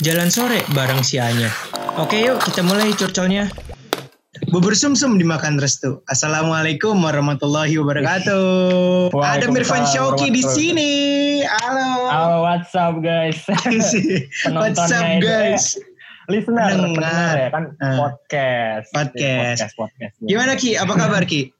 Jalan sore bareng si Anya. Oke yuk kita mulai curcolnya. Bubur sumsum dimakan restu. Assalamualaikum warahmatullahi wabarakatuh. Ada Mirfan Shauki di sini. Halo. Halo, what's up guys? What's up guys? Listener, Pendengar. pendengar ya kan Ah. podcast. Podcast. podcast, podcast. Gimana Ki? Apa kabar Ki?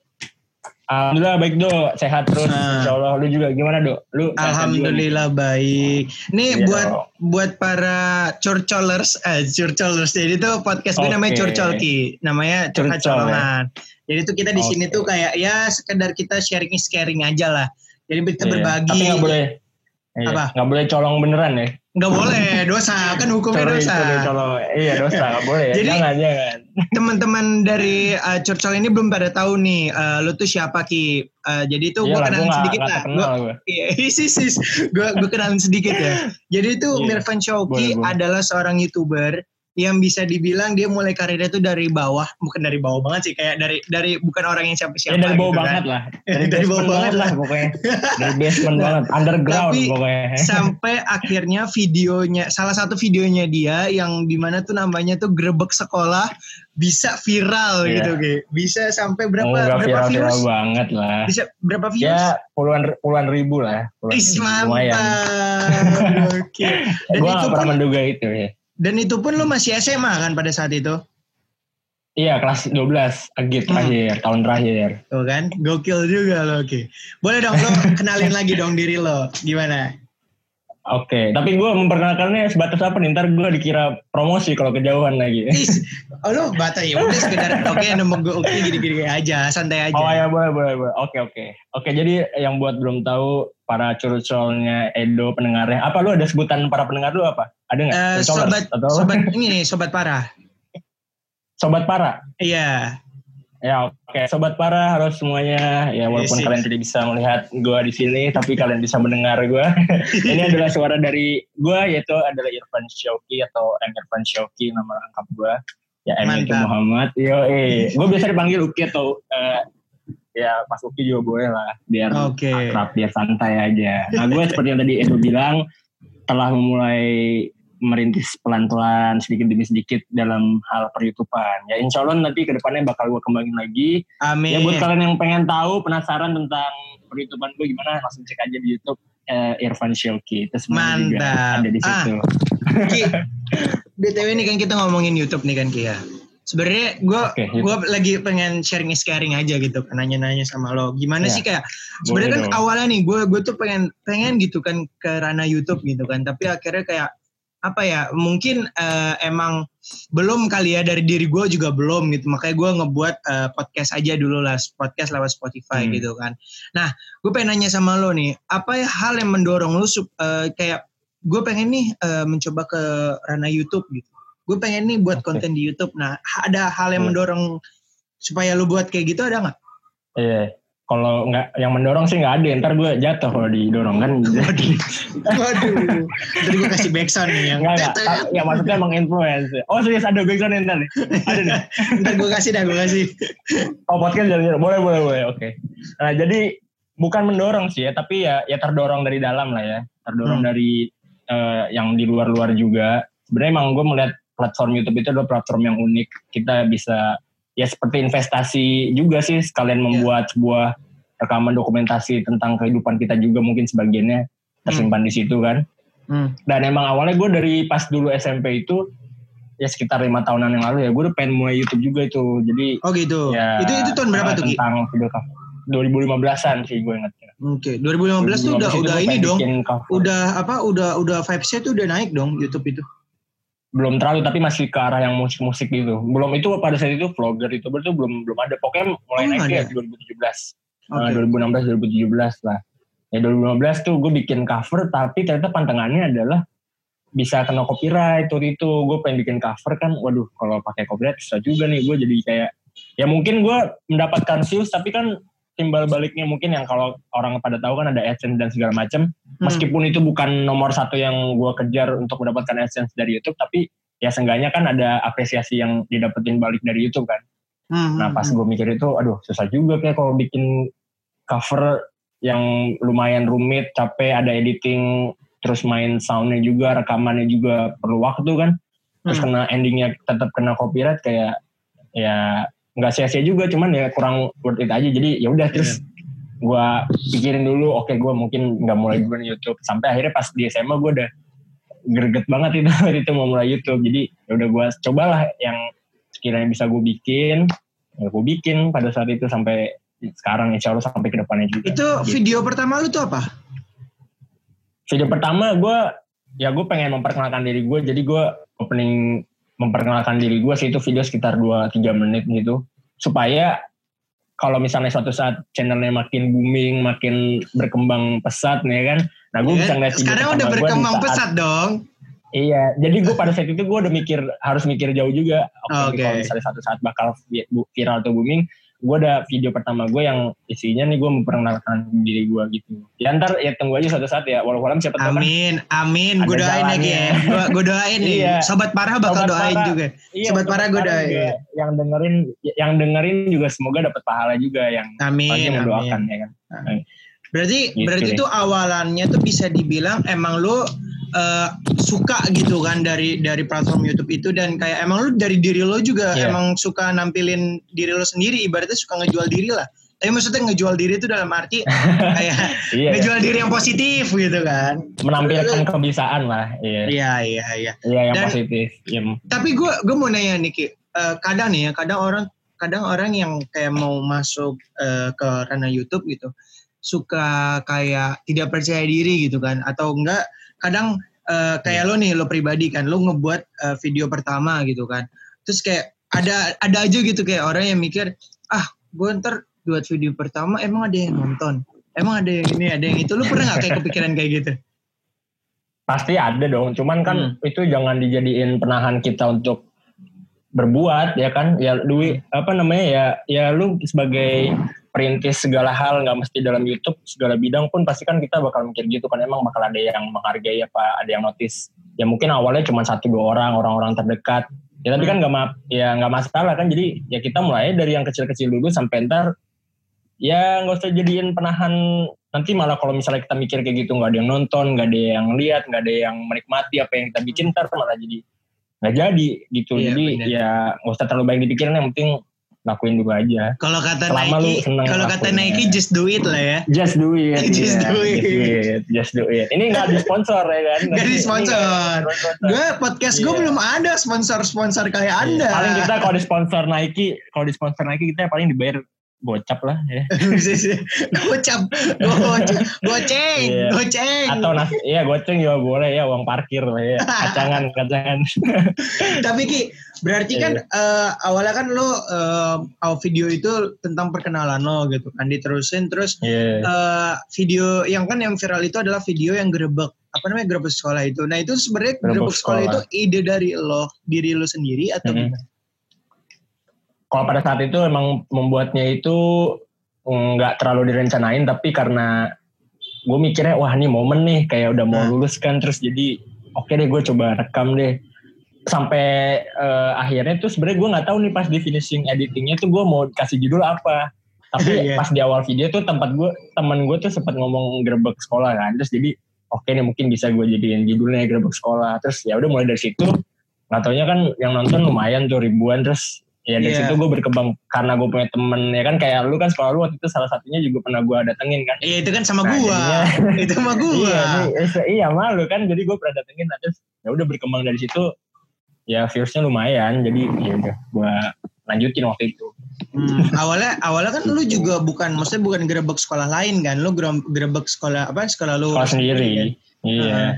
Alhamdulillah baik do, sehat terus. Ah. Insya Allah lu juga gimana do? Lu? Alhamdulillah baik. Nih Iya buat buat para curcolers, eh curcolers. Jadi tuh podcast gue namanya Oke. Curcol Ki. Namanya curhat Curcol, ya. colongan. Jadi tuh kita di sini Oke. tuh kayak ya sekedar kita sharing is caring aja lah. Jadi kita Iya. berbagi. Tapi nggak boleh. Iya, Apa? Nggak boleh colong beneran ya? Nggak boleh, dosa kan hukumnya Sorry, dosa. sorry, colong. Iya dosa, nggak boleh ya. Jadi- jangan, jangan. Teman-teman dari uh, Curcol ini belum pada tahu nih, uh, lu tuh siapa Ki? Uh, jadi tuh gue Iya kenalin sedikit lah. Gua- gue. Iya, sis, sis. Gue gue kenalin sedikit ya. Jadi itu Iya. Mirfan Shauki Boleh, boleh. adalah seorang youtuber yang bisa dibilang dia mulai karirnya tuh dari bawah, bukan dari bawah banget sih, kayak dari dari bukan orang yang siapa-siapa. Ya dari bawah gitu banget kan. lah. Dari basement bawah banget lah. pokoknya. Dari basement banget, underground tapi pokoknya. Sampai akhirnya videonya, salah satu videonya dia yang di mana tuh namanya tuh grebek sekolah bisa viral Iya. gitu, Ki. Bisa sampai berapa Oh, nggak berapa viral-viral views? banget lah. Bisa berapa views? Ya puluhan puluhan ribu lah. Puluhan Is ribu, mantap. Oke. Gue itu gak pun pernah menduga itu ya. Dan itu pun lu masih SMA kan pada saat itu? Iya kelas 12 agit Hmm. terakhir tahun terakhir. Tuh kan, gokil juga lo. Oke. Boleh dong lo kenalin lagi dong diri lo. Gimana? Oke, tapi gue memperkenalkannya sebatas apa nih? Ntar gue dikira promosi kalau kejauhan lagi. Is, oh lo bata ya udah sekedar oke nemu gue oke gini-gini aja, santai aja. Oh ya boleh boleh boleh. Oke oke. Oke jadi yang buat belum tahu para curcolnya Edo pendengarnya, apa lu ada sebutan para pendengar lu apa? Ada nggak? Curcolers sobat atau sobat ini nih, sobat parah. sobat para. Iya. Ya oke, sobat para harus semuanya ya walaupun Yes, kalian tidak bisa melihat gue di sini, tapi kalian bisa mendengar gue. Ini adalah suara dari gue yaitu adalah Irfan Syauki atau M Irfan Syauki nama lengkap gue. Ya M. Muhammad. Yo eh, gue biasa dipanggil Uki atau eh, ya Mas Uki juga boleh lah, biar Oke. akrab, biar santai aja. Nah gue seperti yang tadi Edo bilang telah memulai merintis pelan-pelan sedikit demi sedikit dalam hal per-YouTubean. Ya insya Allah nanti ke depannya bakal gue kembangin lagi. Amin. Ya buat kalian yang pengen tahu, penasaran tentang per-YouTubean gue gimana, langsung cek aja di YouTube eh, Irfan Shilki. Itu semua juga Mantap. ada di Ah. situ. Ki, BTW ini kan kita ngomongin YouTube nih kan Ki ya. Sebenarnya gue YouTube. gue lagi pengen sharing is caring aja gitu kan nanya-nanya sama lo. Gimana Ya. sih kayak sebenarnya kan dong. awalnya nih gue gue tuh pengen pengen gitu kan ke ranah YouTube gitu kan. Tapi akhirnya kayak apa ya mungkin eh, emang belum kali ya dari diri gue juga belum gitu makanya gue ngebuat eh, podcast aja dulu lah podcast lewat Spotify Hmm. gitu kan nah gue pengen nanya sama lo nih apa ya hal yang mendorong lo sup- eh, kayak gue pengen nih eh, mencoba ke ranah YouTube gitu gue pengen nih buat Oke. konten di YouTube nah ada hal yang Hmm. mendorong supaya lo buat kayak gitu ada nggak Iya. Kalau nggak yang mendorong sih nggak ada, ntar gue jatuh kalau didorong kan. waduh tadi gue kasih backsound nih yang Enggak, enggak. Ya maksudnya emang influence. Oh serius ada background yang ntar nih? Ada nih? ntar gue kasih dah gue kasih Oh podcast jadi boleh boleh boleh oke. Nah jadi bukan mendorong sih ya tapi ya ya terdorong dari dalam lah ya terdorong Hmm. dari eh, yang di luar-luar juga. Sebenarnya emang gue melihat platform YouTube itu adalah platform yang unik. Kita bisa ya seperti investasi juga sih sekalian membuat sebuah rekaman dokumentasi tentang kehidupan kita juga mungkin sebagiannya tersimpan di situ kan. Hmm. Dan emang awalnya gue dari pas dulu SMP itu ya sekitar lima tahunan yang lalu ya gue udah pengen mulai YouTube juga itu. Jadi oh gitu Ya, itu itu tahun berapa tuh? Tentang video cover. 2015-an sih gue ingetnya. Oke, 2015 tuh udah 2015 itu udah gue ini dong. cover. Udah apa? Udah udah vibes-nya tuh udah naik dong YouTube itu. Belum terlalu tapi masih ke arah yang musik-musik gitu. Belum itu pada saat itu vlogger itu tuh belum belum ada. Pokoknya mulai Oh, naik ya ada? 2017. Oke. Eh, 2016 2017 lah. Ya 2015 tuh gue bikin cover tapi ternyata pantangannya adalah bisa kena copyright waktu itu gue pengen bikin cover kan waduh kalau pakai copyright susah juga nih gue jadi kayak ya mungkin gue mendapatkan views tapi kan timbal baliknya mungkin yang kalau orang pada tahu kan ada AdSense dan segala macam Hmm. meskipun itu bukan nomor satu yang gue kejar untuk mendapatkan AdSense dari YouTube tapi ya seenggaknya kan ada apresiasi yang didapetin balik dari YouTube kan Hmm, Nah hmm, pas hmm. gue mikir itu, aduh susah juga kayak kalau bikin cover yang lumayan rumit, capek, ada editing terus main soundnya juga rekamannya juga perlu waktu kan terus Hmm. kena endingnya tetap kena copyright kayak ya nggak sia-sia juga cuman ya kurang worth it aja. Jadi ya udah terus gua pikirin dulu oke gua mungkin nggak mulai dulu nih YouTube. Sampai akhirnya pas di SMA gua udah greget banget itu waktu itu mau mulai YouTube. Jadi ya udah gua cobalah yang sekiranya bisa gue bikin ya gue bikin pada saat itu sampai sekarang insya Allah sampai ke depannya juga. Itu Gitu. video pertama lu tuh apa? video pertama gue ya gue pengen memperkenalkan diri gue jadi gue opening memperkenalkan diri gue sih itu video sekitar 2-3 menit gitu supaya kalau misalnya suatu saat channelnya makin booming makin berkembang pesat nih kan nah gue Ya bisa ngeliat video Sekarang udah berkembang saat- pesat dong. Iya, jadi gue pada saat itu gue udah mikir harus mikir jauh juga. Oke, Oke. kalau misalnya satu saat bakal viral atau booming, gue ada video pertama gue yang isinya nih gue memperkenalkan diri gue gitu. Ya ntar ya tunggu aja suatu saat ya, walau walau siapa tahu kan. Amin, amin. Gue doain lagi ya. Gue gue doain nih. Iya. Sobat parah bakal Sobat doain Parah. juga. Iya, Sobat Parah gua doain. juga Yang dengerin, yang dengerin juga semoga dapat pahala juga yang Amin, mendoakan amin. ya kan. Berarti Gitu berarti itu awalannya tuh bisa dibilang emang lu eh, suka gitu kan dari dari platform YouTube itu dan kayak emang lu dari diri lo juga Iya. emang suka nampilin diri lo sendiri ibaratnya suka ngejual diri lah. Tapi maksudnya ngejual diri itu dalam arti kayak Iya, ngejual diri yang positif gitu kan. menampilkan kebiasaan lah. Iya, Iya iya iya. iya yang Dan- positif. Iya. Tapi gue gue mau nanya nih Ki, Eh, kadang nih ya kadang orang kadang orang yang kayak mau masuk eh, ke ranah YouTube gitu suka kayak tidak percaya diri gitu kan atau enggak kadang eh, kayak lo nih lo pribadi kan lo ngebuat eh, video pertama gitu kan. Terus kayak ada ada aja gitu kayak orang yang mikir ah gue ntar buat video pertama emang ada yang nonton? Emang ada yang ini ada yang itu? Lu pernah nggak kayak kepikiran kayak gitu? Pasti ada dong, cuman kan Hmm. itu jangan dijadiin penahan kita untuk berbuat ya kan. Ya duit apa namanya ya? Ya lu sebagai perintis segala hal nggak mesti dalam YouTube segala bidang pun pasti kan kita bakal mikir gitu kan emang bakal ada yang menghargai apa ada yang notice. Ya mungkin awalnya cuma satu dua orang orang-orang terdekat. Ya tapi kan nggak ma- ya nggak masalah kan jadi ya kita mulai dari yang kecil-kecil dulu sampai ntar ya nggak usah jadiin penahan. Nanti malah kalau misalnya kita mikir kayak gitu nggak ada yang nonton nggak ada yang lihat nggak ada yang menikmati apa yang kita bikin ntar malah jadi nggak jadi gitu. Iya, jadi benar. ya nggak usah terlalu banyak dipikirin yang penting lakuin dulu aja kalau kata Selama Nike kalau kata. Nike just do it lah ya just do it Just iya. do it. just do it just do it ini nggak di sponsor ya kan Nggak disponsor. ini nggak disponsor. Gue podcast gue Iya. belum ada sponsor-sponsor kayak Anda. paling kita kalau di sponsor Nike kalau di sponsor Nike kita paling dibayar gocap lah ya gocap, gocap, goceng, Iya. goceng. atau nasi iya goceng juga boleh ya uang parkir lah ya kacangan kacangan Tapi Ki, berarti kan Iya. eh, awalnya kan lo awal video itu tentang perkenalan lo gitu kan diterusin terus Iya. eh, video yang kan yang viral itu adalah video yang gerebek apa namanya gerebek sekolah itu. Nah itu sebenarnya Gerebek gerebek sekolah, sekolah. itu ide dari lo, diri lo sendiri atau Mhm. gimana? Kalau pada saat itu emang membuatnya itu nggak terlalu direncanain tapi karena gue mikirnya wah ini momen nih kayak udah mau Nah. lulus kan terus jadi oke deh gue coba rekam deh sampai eh, akhirnya tuh sebenarnya gue nggak tahu nih pas di finishing editingnya tuh gue mau kasih judul apa tapi Iya. pas di awal video tuh tempat gue teman gue tuh sempat ngomong gerbek sekolah kan terus jadi oke nih mungkin bisa gue jadiin judulnya gerbek sekolah terus ya udah mulai dari situ nggak taunya kan yang nonton lumayan tuh ribuan terus ya dari Iya. situ gue berkembang karena gue punya temen ya kan? Kayak lu kan sekolah lu waktu itu salah satunya juga pernah gue datengin kan? Iya itu kan sama Nah, jadinya- itu sama gua. iya eh, iya malu kan? Jadi gue pernah datengin nah, terus ya udah berkembang dari situ ya viewsnya lumayan. Jadi ya udah gue lanjutin waktu itu. Hmm, awalnya awalnya kan lu juga bukan maksudnya bukan gerebek sekolah lain kan? Lu gerebek sekolah apa? Sekolah lu sekolah sendiri kan? iya. Heeh.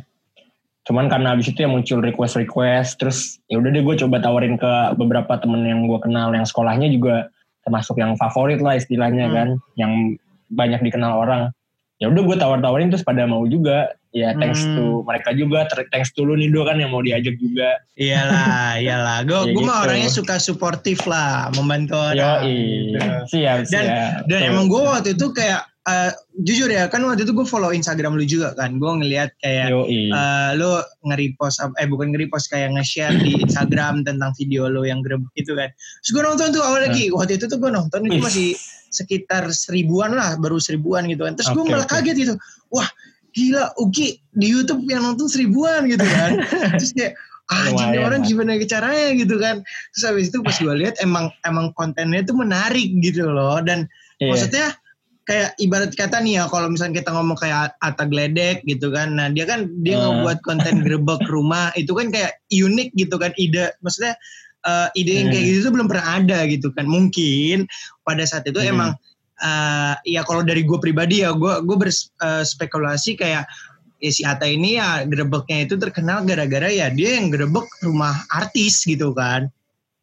Cuman karena abis itu ya muncul request request terus ya udah deh gue coba tawarin ke beberapa temen yang gue kenal yang sekolahnya juga termasuk yang favorit lah istilahnya Hmm. kan yang banyak dikenal orang ya udah gue tawar-tawarin terus pada mau juga ya thanks Hmm. to mereka juga thanks to lu nih Do kan yang mau diajak juga iyalah iyalah gua Ya gua mah gitu. orangnya suka suportif lah membantu orang iya gitu. siap Dan- siap dan Tuh. emang gue waktu itu kayak eh, jujur ya kan waktu itu gue follow Instagram lu juga kan. Gue ngelihat kayak Yoi. eh, lu nge-repost eh bukan nge-repost kayak nge-share di Instagram tentang video lu yang gerebek gitu kan. Terus gue nonton tuh awal lagi waktu itu tuh gue nonton itu masih sekitar seribuan lah baru seribuan gitu kan. Terus gue Oke, malah oke. kaget gitu. Wah gila Uki di YouTube yang nonton seribuan gitu kan. Terus kayak ah ini orang lah. gimana caranya gitu kan. Terus habis itu pas gue lihat emang emang kontennya tuh menarik gitu loh. Dan Iya. maksudnya kayak ibarat kata nih ya kalau misalnya kita ngomong kayak Atta Gledek gitu kan nah dia kan dia Hmm. ngebuat konten gerbek rumah itu kan kayak unik gitu kan ide maksudnya eh, ide yang kayak Hmm. gitu tuh belum pernah ada gitu kan mungkin pada saat itu Hmm. emang eh, ya kalau dari gue pribadi ya gue gue berspekulasi kayak ya si Atta ini ya gerebeknya itu terkenal gara-gara ya dia yang gerebek rumah artis gitu kan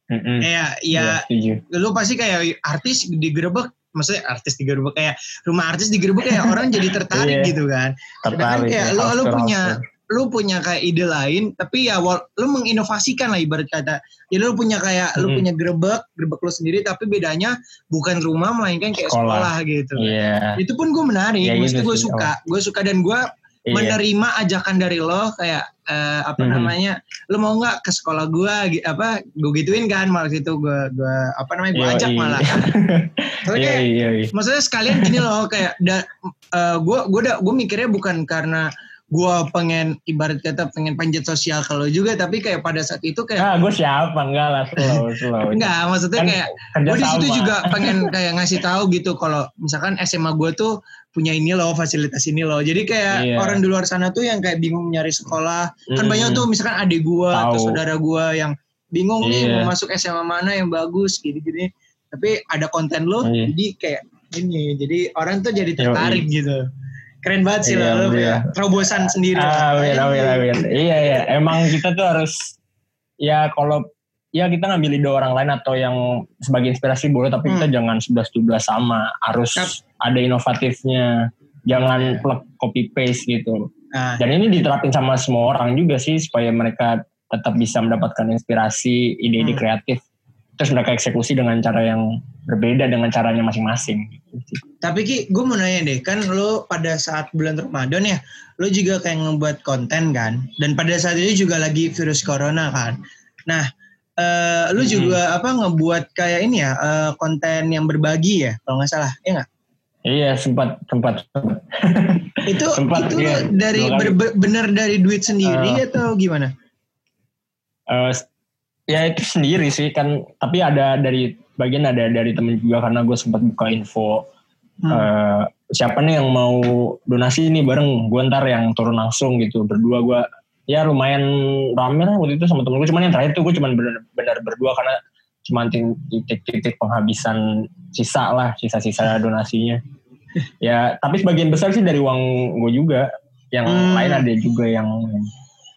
kayak Iya, ya setuju. lu pasti kayak artis digerebek maksudnya artis digerebek kayak rumah artis digerebek kayak orang jadi tertarik Iya. gitu kan Sedangkan Tertarik. kayak ya, lu- lu house-tour, punya lu punya kayak ide lain tapi ya lu menginovasikan lah ibarat kata jadi lu punya kayak lu Mm-mm. punya gerebek gerebek lu sendiri tapi bedanya bukan rumah melainkan kayak sekolah, Sekolah. gitu Iya. itu pun gue menarik Ya, maksudnya gitu gue sih, suka gue suka dan gue Iya. menerima ajakan dari lo kayak eh, apa Mhm. namanya lo mau nggak ke sekolah gue apa gue gituin kan malah itu gue gue apa namanya gue ajak malah kan Iya, kayak iya, iya. maksudnya sekalian gini loh kayak da, gue gue udah gue mikirnya bukan karena gue pengen ibarat kata pengen panjat sosial kalau juga tapi kayak pada saat itu kayak Ah, gue siapa? Enggak lah, slow, slow. enggak maksudnya Kan kayak gue di situ juga pengen kayak ngasih tahu gitu kalau misalkan SMA gue tuh punya ini loh fasilitas ini loh jadi kayak Iya. orang di luar sana tuh yang kayak bingung nyari sekolah kan Mm. banyak tuh misalkan adik gue atau saudara gue yang bingung nih Iya. mau masuk SMA mana yang bagus gini-gini tapi ada konten lo Iya. jadi kayak ini jadi orang tuh jadi Yoi. tertarik gitu keren banget sih Iya, lo iya. terobosan sendiri Amin, amin, amin. Iya, iya. Emang kita tuh harus, ya kalau, ya kita ngambil ide orang lain atau yang sebagai inspirasi boleh, tapi kita jangan 11-12 sama. Harus Yap. ada inovatifnya. Jangan plug copy paste gitu. nah, Dan ini diterapin sama semua orang juga sih, supaya mereka tetap bisa mendapatkan inspirasi, ide-ide Hmm. kreatif. Terus mereka eksekusi dengan cara yang berbeda dengan caranya masing-masing. Tapi Ki, gue mau nanya deh, kan lo pada saat bulan Ramadan ya, lo juga kayak ngebuat konten kan, dan pada saat itu juga lagi virus corona kan. Nah, eh, lo Hmm. juga apa ngebuat kayak ini ya, eh, konten yang berbagi ya, kalau nggak salah, ya nggak? Iya, sempat, sempat. Itu Sempat, itu iya. dari ber- bener dari duit sendiri atau gimana? Eh, ya itu sendiri sih kan. Tapi ada dari bagian ada dari temen juga karena gue sempat buka info Hmm. eh, siapa nih yang mau donasi nih bareng? Gue ntar yang turun langsung gitu berdua gue ya lumayan rame lah waktu itu sama temen gue cuman yang terakhir tuh gue cuman benar-benar berdua karena cuma titik-titik penghabisan sisa lah sisa-sisa donasinya. Ya tapi sebagian besar sih dari uang gue juga. Yang Hmm. lain ada juga yang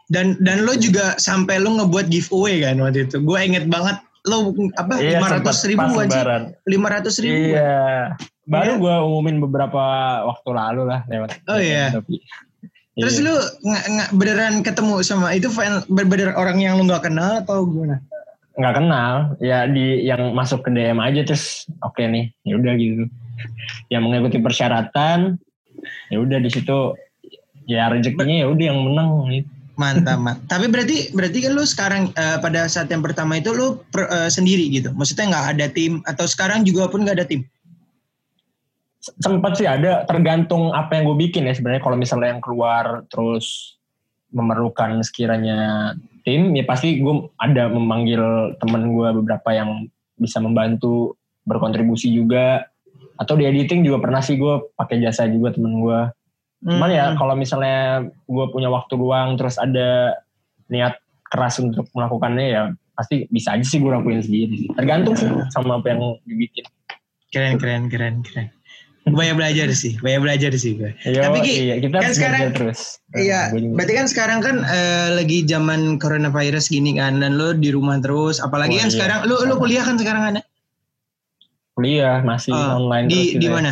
Dan dan lo juga sampai lo ngebuat giveaway kan waktu itu. Gue inget banget lo apa Iya, lima ratus ribu lebaran. Lima ratus ribu. Iya. Baru Iya. gue umumin beberapa waktu lalu lah lewat. Oh, iya. Tapi, Terus iya. lu nggak nggak beneran ketemu sama itu fan bener orang yang lu nggak kenal atau gimana? nggak kenal, ya di yang masuk ke DM aja terus oke nih, ya udah gitu. Yang mengikuti persyaratan, ya udah di situ ya rezekinya ya udah yang menang gitu. Mantap, mantap. Tapi berarti berarti kan lu sekarang eh, pada saat yang pertama itu lu per- eh, sendiri gitu. Maksudnya nggak ada tim atau sekarang juga pun nggak ada tim. Sempat sih ada tergantung apa yang gue bikin ya sebenarnya kalau misalnya yang keluar terus memerlukan sekiranya tim ya pasti gue ada memanggil temen gue beberapa yang bisa membantu berkontribusi juga atau di editing juga pernah sih gue pakai jasa juga temen gue cuman ya Hmm. kalau misalnya gue punya waktu luang terus ada niat keras untuk melakukannya ya pasti bisa aja sih gue lakuin sendiri tergantung sih sama apa yang dibikin keren keren keren keren. Banyak belajar sih, banyak belajar sih gue. Yo, Tapi Ki, iya, kita kan sekarang- terus. Iya, Nah, berarti kan sekarang kan eh, lagi zaman coronavirus gini kan dan lu di rumah terus. Apalagi Oh, kan iya. sekarang lu lu kuliah kan sekarang kan? kuliah masih Oh, online di terus di mana?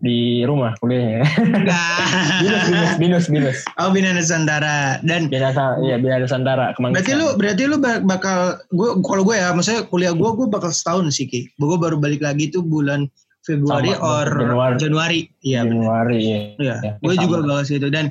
Di rumah kuliahnya. Enggak. binus, binus, binus, binus. Oh Bina Nusantara dan Bina, iya, Bina Nusantara. Kemanggisan. berarti lu berarti lu bak- bakal gue kalau gue ya maksudnya kuliah gue gue bakal setahun sih ki. Gue baru balik lagi tuh bulan Februari Sama, or Januari. Januari. Iya. Januari, iya. Iya. Ya, gue sama. juga bakal situ dan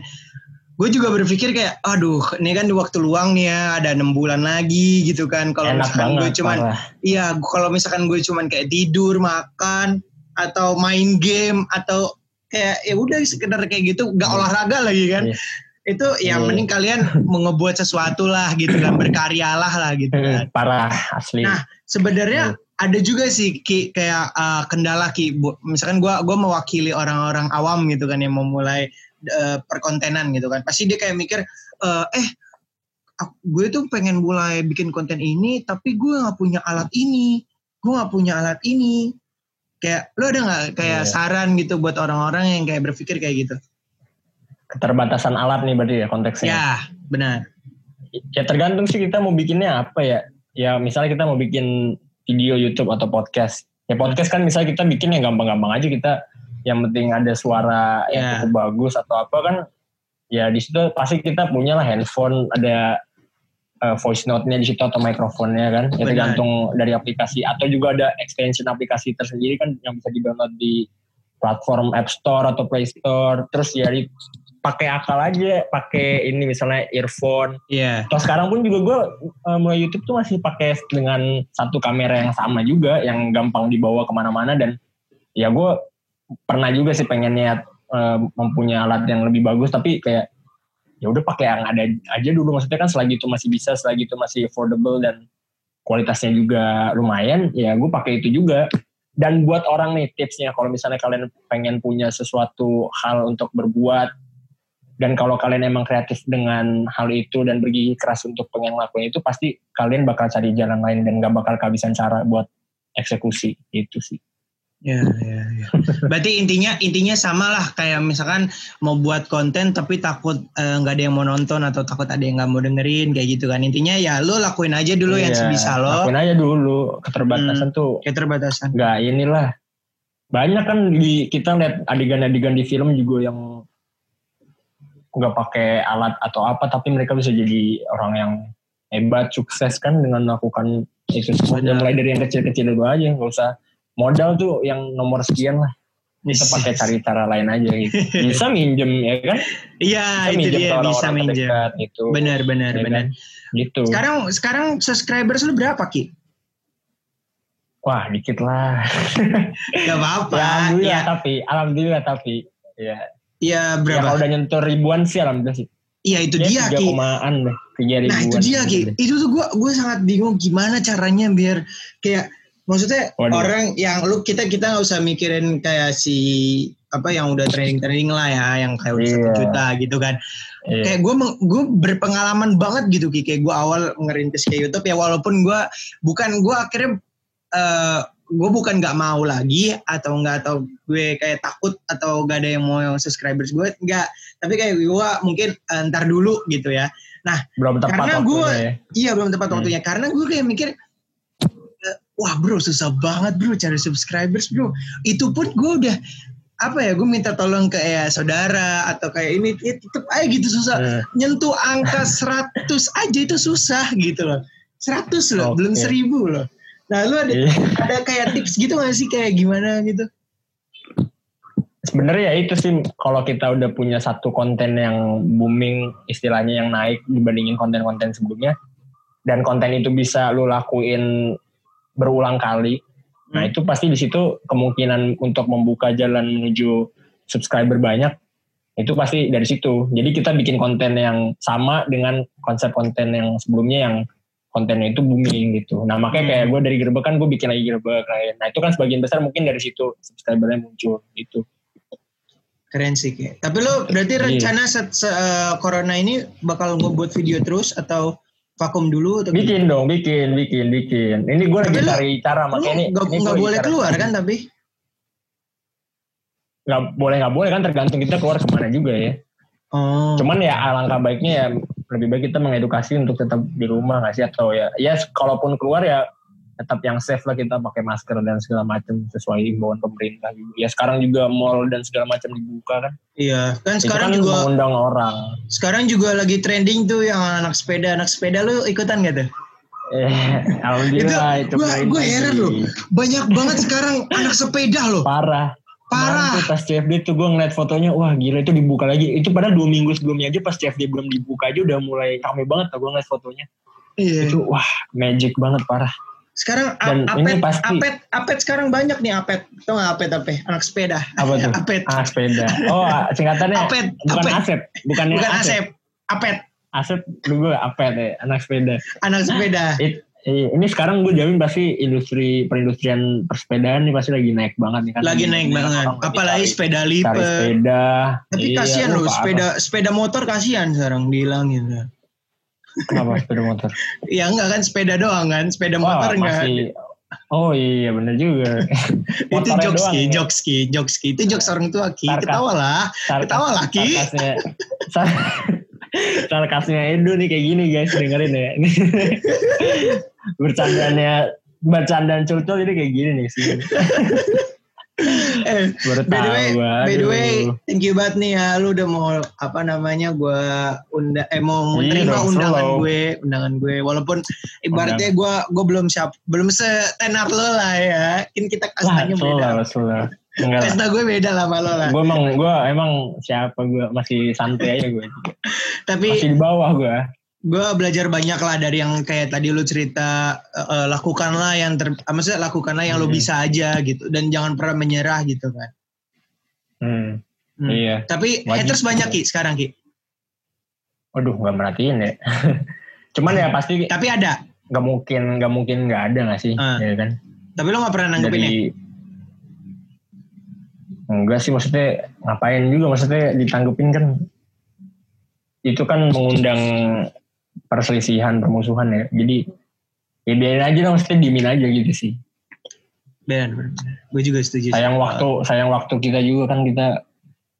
gue juga berpikir kayak aduh ini kan di waktu luang nih ya ada enam bulan lagi gitu kan kalau misalkan gue cuman parah. iya kalau misalkan gue cuman kayak tidur makan atau main game atau kayak ya udah sekedar kayak gitu nggak olahraga lagi kan Iya. itu yang Iya. mending kalian mau ngebuat sesuatu lah gitu kan berkaryalah lah gitu kan Parah asli. Nah, sebenarnya ada juga sih Ki, kayak uh, kendala Ki. Bu- Misalkan gua gua mewakili orang-orang awam gitu kan yang mau mulai uh, perkontenan gitu kan. Pasti dia kayak mikir uh, eh aku- gue tuh pengen mulai bikin konten ini tapi gue nggak punya alat ini. Gue nggak punya alat ini. Kayak lo ada nggak kayak Iya. saran gitu buat orang-orang yang kayak berpikir kayak gitu? Keterbatasan alat nih berarti ya konteksnya. Ya, benar. ya tergantung sih kita mau bikinnya apa ya. Ya misalnya kita mau bikin video YouTube atau podcast. Ya podcast kan misalnya kita bikin yang gampang-gampang aja kita yang penting ada suara yang Ya. cukup bagus atau apa kan ya di situ pasti kita punya lah handphone ada uh, voice note-nya di situ atau mikrofonnya kan? Ya tergantung dari aplikasi. Atau juga ada extension aplikasi tersendiri kan yang bisa di-download di platform App Store atau Play Store. Terus ya di- pakai akal aja pakai ini misalnya earphone. Iya. Terus sekarang pun juga gue uh, mulai YouTube tuh masih pakai dengan satu kamera yang sama juga, yang gampang dibawa ke mana-mana. Dan ya gue pernah juga sih pengen niat uh, mempunyai alat yang lebih bagus, tapi kayak ya udah pakai yang ada aja dulu. Maksudnya kan selagi itu masih bisa, selagi itu masih affordable dan kualitasnya juga lumayan, ya gue pakai itu juga. Dan buat orang nih tipsnya, kalau misalnya kalian pengen punya sesuatu hal untuk berbuat dan kalau kalian emang kreatif dengan hal itu dan bergigi keras untuk pengen ngelakuin itu pasti kalian bakal cari jalan lain dan gak bakal kehabisan cara buat eksekusi itu sih Ya, ya, ya. Berarti intinya intinya sama lah kayak misalkan mau buat konten tapi takut eh, nggak ada yang mau nonton atau takut ada yang nggak mau dengerin kayak gitu kan. Intinya ya lo lakuin aja dulu yang Iya, sebisa lo. lakuin aja dulu keterbatasan tuh Keterbatasan. nggak inilah banyak kan di kita lihat adegan-adegan di film juga yang nggak pakai alat atau apa tapi mereka bisa jadi orang yang hebat sukses kan dengan melakukan itu semua mulai dari yang kecil-kecil dulu aja nggak usah modal tuh yang nomor sekian lah kita pakai cari cara lain aja gitu bisa minjem ya kan Iya bisa itu minjem dia bisa orang-orang minjem. terdekat itu Benar benar ya benar. kan? gitu Sekarang sekarang subscribers lu berapa Ki? wah dikit lah Gak apa-apa. ya, alhamdulillah Ya, tapi alhamdulillah tapi ya ya Ya berapa? kalau udah nyentuh ribuan sih alhamdulillah sih. Iya itu Ya, dia Ki. deh, ribuan. Nah itu dia Ki. Itu tuh gue gue sangat bingung gimana caranya biar kayak maksudnya Waduh. orang yang lu kita kita nggak usah mikirin kayak si apa yang udah trending trending lah ya yang kayak udah satu Iya. juta gitu kan. Iya. Kayak gue gue berpengalaman banget gitu Ki. Kayak gue awal ngerintis kayak YouTube ya walaupun gue bukan gue akhirnya eh gue bukan nggak mau lagi atau nggak atau gue kayak takut atau gak ada yang mau yang subscribers gue nggak tapi kayak gue mungkin eh, ntar dulu gitu ya Belum tepat karena gua- ya. Iya belum tepat Hmm. waktunya karena gue kayak mikir wah bro susah banget bro cari subscribers bro itu pun gue udah apa ya gue minta tolong ke ya saudara atau kayak ini ya, tetep aja gitu susah Hmm. nyentuh angka 100 aja itu susah gitu loh 100 loh Oke. belum 1000 loh nah lu ada Iya. ada kayak tips gitu gak sih kayak gimana gitu Sebenarnya ya itu sih kalau kita udah punya satu konten yang booming istilahnya yang naik dibandingin konten-konten sebelumnya dan konten itu bisa lu lakuin berulang kali. Nah, Hmm. itu pasti di situ kemungkinan untuk membuka jalan menuju subscriber banyak itu pasti dari situ. Jadi kita bikin konten yang sama dengan konsep konten yang sebelumnya yang kontennya itu booming gitu. Nah makanya kayak gue dari gerbek kan gue bikin lagi gerbek lain. Nah itu kan sebagian besar mungkin dari situ subscribernya muncul gitu. keren sih kayak tapi lu berarti Iya. rencana set, se- eh, corona ini bakal ngebuat video terus atau vakum dulu atau Bikin dong, bikin, bikin, bikin. Ini gue lagi cari cara makanya ini. nggak ini lagi boleh keluar kan tapi Nggak boleh nggak boleh kan tergantung kita keluar ke mana juga ya. oh Cuman ya alangkah baiknya ya lebih baik kita mengedukasi untuk tetap di rumah nggak sih atau ya ya kalaupun keluar ya tetap yang safe lah kita pakai masker dan segala macam sesuai imbauan pemerintah gitu. Ya sekarang juga mall dan segala macam dibuka kan. iya kan Itu sekarang kan juga mengundang orang. sekarang juga lagi trending tuh yang anak sepeda anak sepeda lu ikutan gak tuh Eh, alhamdulillah itu, gua- keren gua tadi. heran loh. banyak banget sekarang anak sepeda loh Parah. parah tuh pas CFD tuh gue ngeliat fotonya, wah gila itu dibuka lagi. Itu padahal dua minggu sebelumnya aja pas CFD belum dibuka aja udah mulai rame banget tau gue ngeliat fotonya. iya Itu wah magic banget parah. Sekarang Dan apet, ini pasti- apet, apet sekarang banyak nih apet. Tau gak apet apa? Anak sepeda. Apa tuh? apet. Ah, sepeda. Oh, singkatannya Apet, bukan apet. Bukannya Bukan Asep. asep. Apet. Asep dulu Apet ya, anak sepeda. Anak sepeda. It- ini sekarang gue jamin pasti industri perindustrian persepedaan nih pasti lagi naik banget nih kan. Lagi naik banget. lagi Apalagi sepeda lipat. sepeda. Tapi Iya, kasihan loh sepeda sepeda motor kasihan sekarang dihilangin. Kenapa sepeda motor? Ya enggak kan sepeda doang kan, sepeda Wah, motor enggak. masih Oh iya bener juga. itu jokes doang ki, ya. jokes ki, jokes ki. Itu jokes orang tua ki. Sarkas. Ketawa lah. Sarkas- Ketawa lah ki. Sarkasnya, sar- sarkasnya Edo nih kayak gini guys dengerin ya. Bercandanya bercandaan culcul ini kayak gini nih sih. Baru by the way, by the way, thank you banget nih ya. Lu udah mau apa namanya gue unda eh mau Iya menerima dong, undangan slow. gue, undangan gue. Walaupun ibaratnya gue gue belum siap, belum setenar lo lah ya. Mungkin kita Lah, kastanya beda. slow. Enggak lah. Kasta gue beda lah sama lo lah. Gue emang, gue emang siapa gue masih santai aja gue. Tapi Masih di bawah gue. Gue belajar banyak lah dari yang kayak tadi lu cerita eh, lakukanlah yang ter eh, maksudnya lakukanlah yang lu Hmm. bisa aja gitu dan jangan pernah menyerah gitu kan. Hmm, Hmm. Iya. Tapi Wajib. haters banyak ki sekarang ki. Waduh, nggak merhatiin ya. Cuman ya pasti Tapi ada. nggak mungkin, nggak mungkin nggak ada nggak sih, Ah. ya kan? Tapi lu gak pernah nanggepin ya? Dari enggak sih maksudnya ngapain juga maksudnya ditanggepin kan itu kan mengundang perselisihan permusuhan ya jadi ya biarin aja lah maksudnya diemin aja gitu sih Benar, benar. Gue juga setuju. sayang waktu sayang waktu kita juga kan kita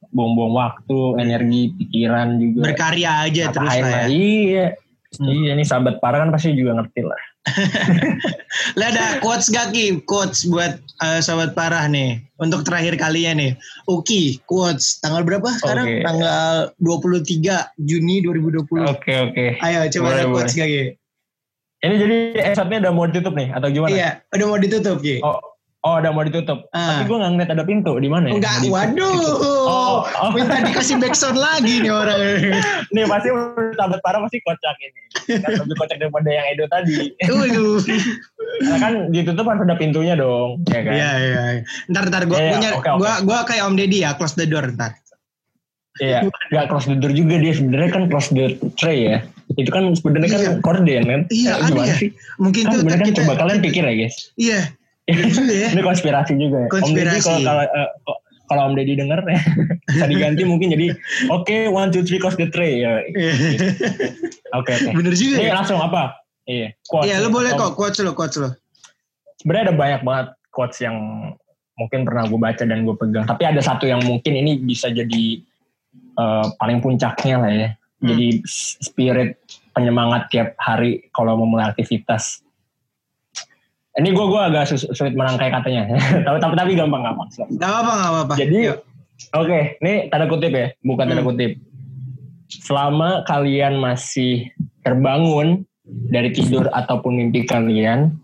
buang-buang waktu energi pikiran juga Berkarya aja terus lah ya. iya Hmm. iya nih sahabat parah kan pasti juga ngerti lah Lah ada quotes gak Ki? Quotes buat eh, sobat parah nih. Untuk terakhir kalinya nih. Uki, quotes. Tanggal berapa sekarang? Oke. Tanggal 23 Juni 2020. oke oke Ayo coba Boleh, ada quotes boleh. gak Ki? ini jadi episode-nya udah mau ditutup nih atau gimana Iya, udah mau ditutup Ki. oh oh udah mau ditutup Ah. tapi gue nggak ngeliat ada pintu di mana ya Enggak, waduh. Oh, oh. Minta dikasih backsound lagi nih orang. nih pasti sahabat parah pasti kocak ini kan lebih kocak daripada yang Edo tadi Waduh. Karena kan ditutup harus ada pintunya dong ya kan Iya, iya. iya. Ntar, ntar. Gue Iya, iya, punya, oke, oke. gua, gua kayak Om Deddy ya, close the door ntar. Iya, nggak cross the door juga dia sebenarnya kan cross the tray ya. Itu kan sebenarnya kan Iya. korden kan. Iya, Eh, gimana ya. sih? Mungkin Kan tuh kan kita- coba kalian pikir ya guys. Iya, juga ya. Ini konspirasi juga ya. Om Deddy Konspirasi. kalau kalau eh, kalau Om Deddy denger ya, bisa diganti mungkin jadi oke one two three cross the tray ya. Oke oke. Bener juga Ini ya. langsung apa? Iya. quotes Iya, nih. lu boleh Om- kok quotes lo, quotes lo. Sebenarnya ada banyak banget quotes yang mungkin pernah gue baca dan gue pegang. Tapi ada satu yang mungkin ini bisa jadi eh, paling puncaknya lah ya. Hmm. Jadi spirit penyemangat tiap hari kalau mau mulai aktivitas. Ini gue gua agak sulit merangkai katanya. tapi, tapi tapi gampang gampang. Gak apa-apa, gak apa-apa. Jadi Yuk. oke, ini tanda kutip ya, bukan tanda Hmm. kutip. Selama kalian masih terbangun dari tidur ataupun mimpi kalian,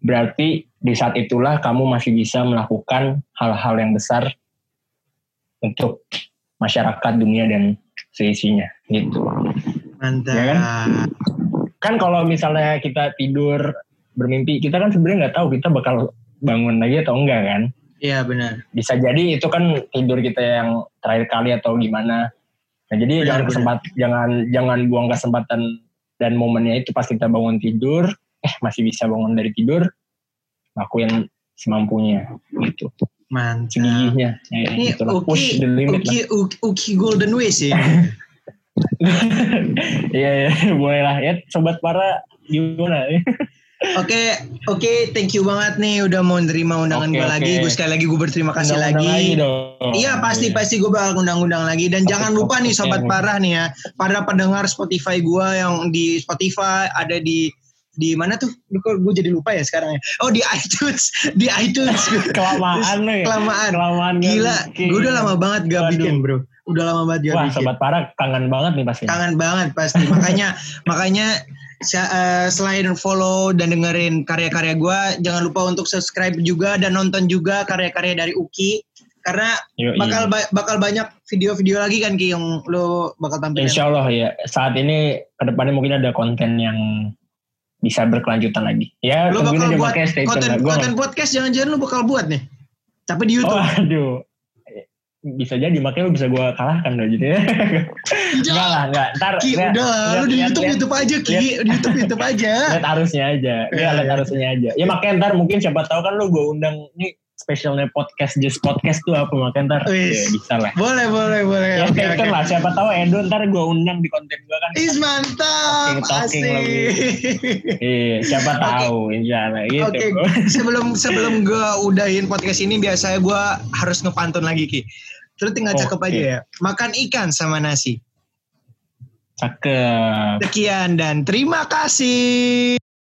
berarti di saat itulah kamu masih bisa melakukan hal-hal yang besar untuk masyarakat dunia dan seisinya gitu. mantap. ya Kan kalau misalnya kita tidur bermimpi, kita kan sebenarnya nggak tahu kita bakal bangun lagi atau enggak kan? Iya benar. bisa jadi itu kan tidur kita yang terakhir kali atau gimana. Nah, jadi Benar, jangan benar. kesempat jangan jangan buang kesempatan dan momennya itu pas kita bangun tidur, eh masih bisa bangun dari tidur, lakuin semampunya gitu. Mantap. Segigihnya. Ya, Ini gitu lah. Push Uki, the limit Uki, Uki, Uki Golden Ways ya. lah. Iya, iya, boleh lah. Ya, sobat para gimana? Oke, oke, thank you banget nih udah mau nerima undangan Oke, gue oke. lagi. Gue sekali lagi gue berterima kasih Undang-undang lagi. dong. Iya pasti Iya. pasti gue bakal undang-undang lagi dan Oke, jangan lupa oke, nih sobat oke. parah nih ya para pendengar Spotify gue yang di Spotify ada di di mana tuh? Gue jadi lupa ya sekarang ya. Oh di iTunes, di iTunes. Kelamaan lo ya. Kelamaan. Kelamaan Gila, gue udah lama banget gak Waduh. bikin bro. Udah lama banget gak Wah, bikin. sobat para kangen banget nih pasti. Kangen banget pasti. Makanya makanya selain follow dan dengerin karya-karya gue, jangan lupa untuk subscribe juga dan nonton juga karya-karya dari Uki. Karena Yoi. bakal ba- bakal banyak video-video lagi kan Ki yang lo bakal tampilin. Insya Allah ya. Saat ini ke depannya mungkin ada konten yang bisa berkelanjutan lagi. Ya, tungguin bakal buat konten, konten podcast jangan-jangan lu bakal buat nih. Tapi di Oh, YouTube. aduh. Bisa jadi, makanya lu bisa gue kalahkan loh gitu ya. enggak lah, enggak. Ntar, Ki, lihat- udah lah, lu di lihat- YouTube lihat- YouTube aja Ki, di YouTube YouTube aja. lihat arusnya aja. Ya, lihat iya. arusnya aja. Ya makanya ntar mungkin siapa tahu kan lu gue undang nih spesialnya podcast just podcast tuh apa makanya ntar ya, bisa lah. Boleh, boleh, boleh. Ya oke. tune lah siapa tahu Edo ntar gue undang di konten gue kan. Is mantap, Talking-talking lebih. asik. Iya, siapa tahu insya Allah gitu. Oke, sebelum sebelum gue udahin podcast ini biasanya gue harus ngepantun lagi Ki. Terus tinggal cakep Oke. aja ya. Makan ikan sama nasi. Cakep. Sekian dan terima kasih.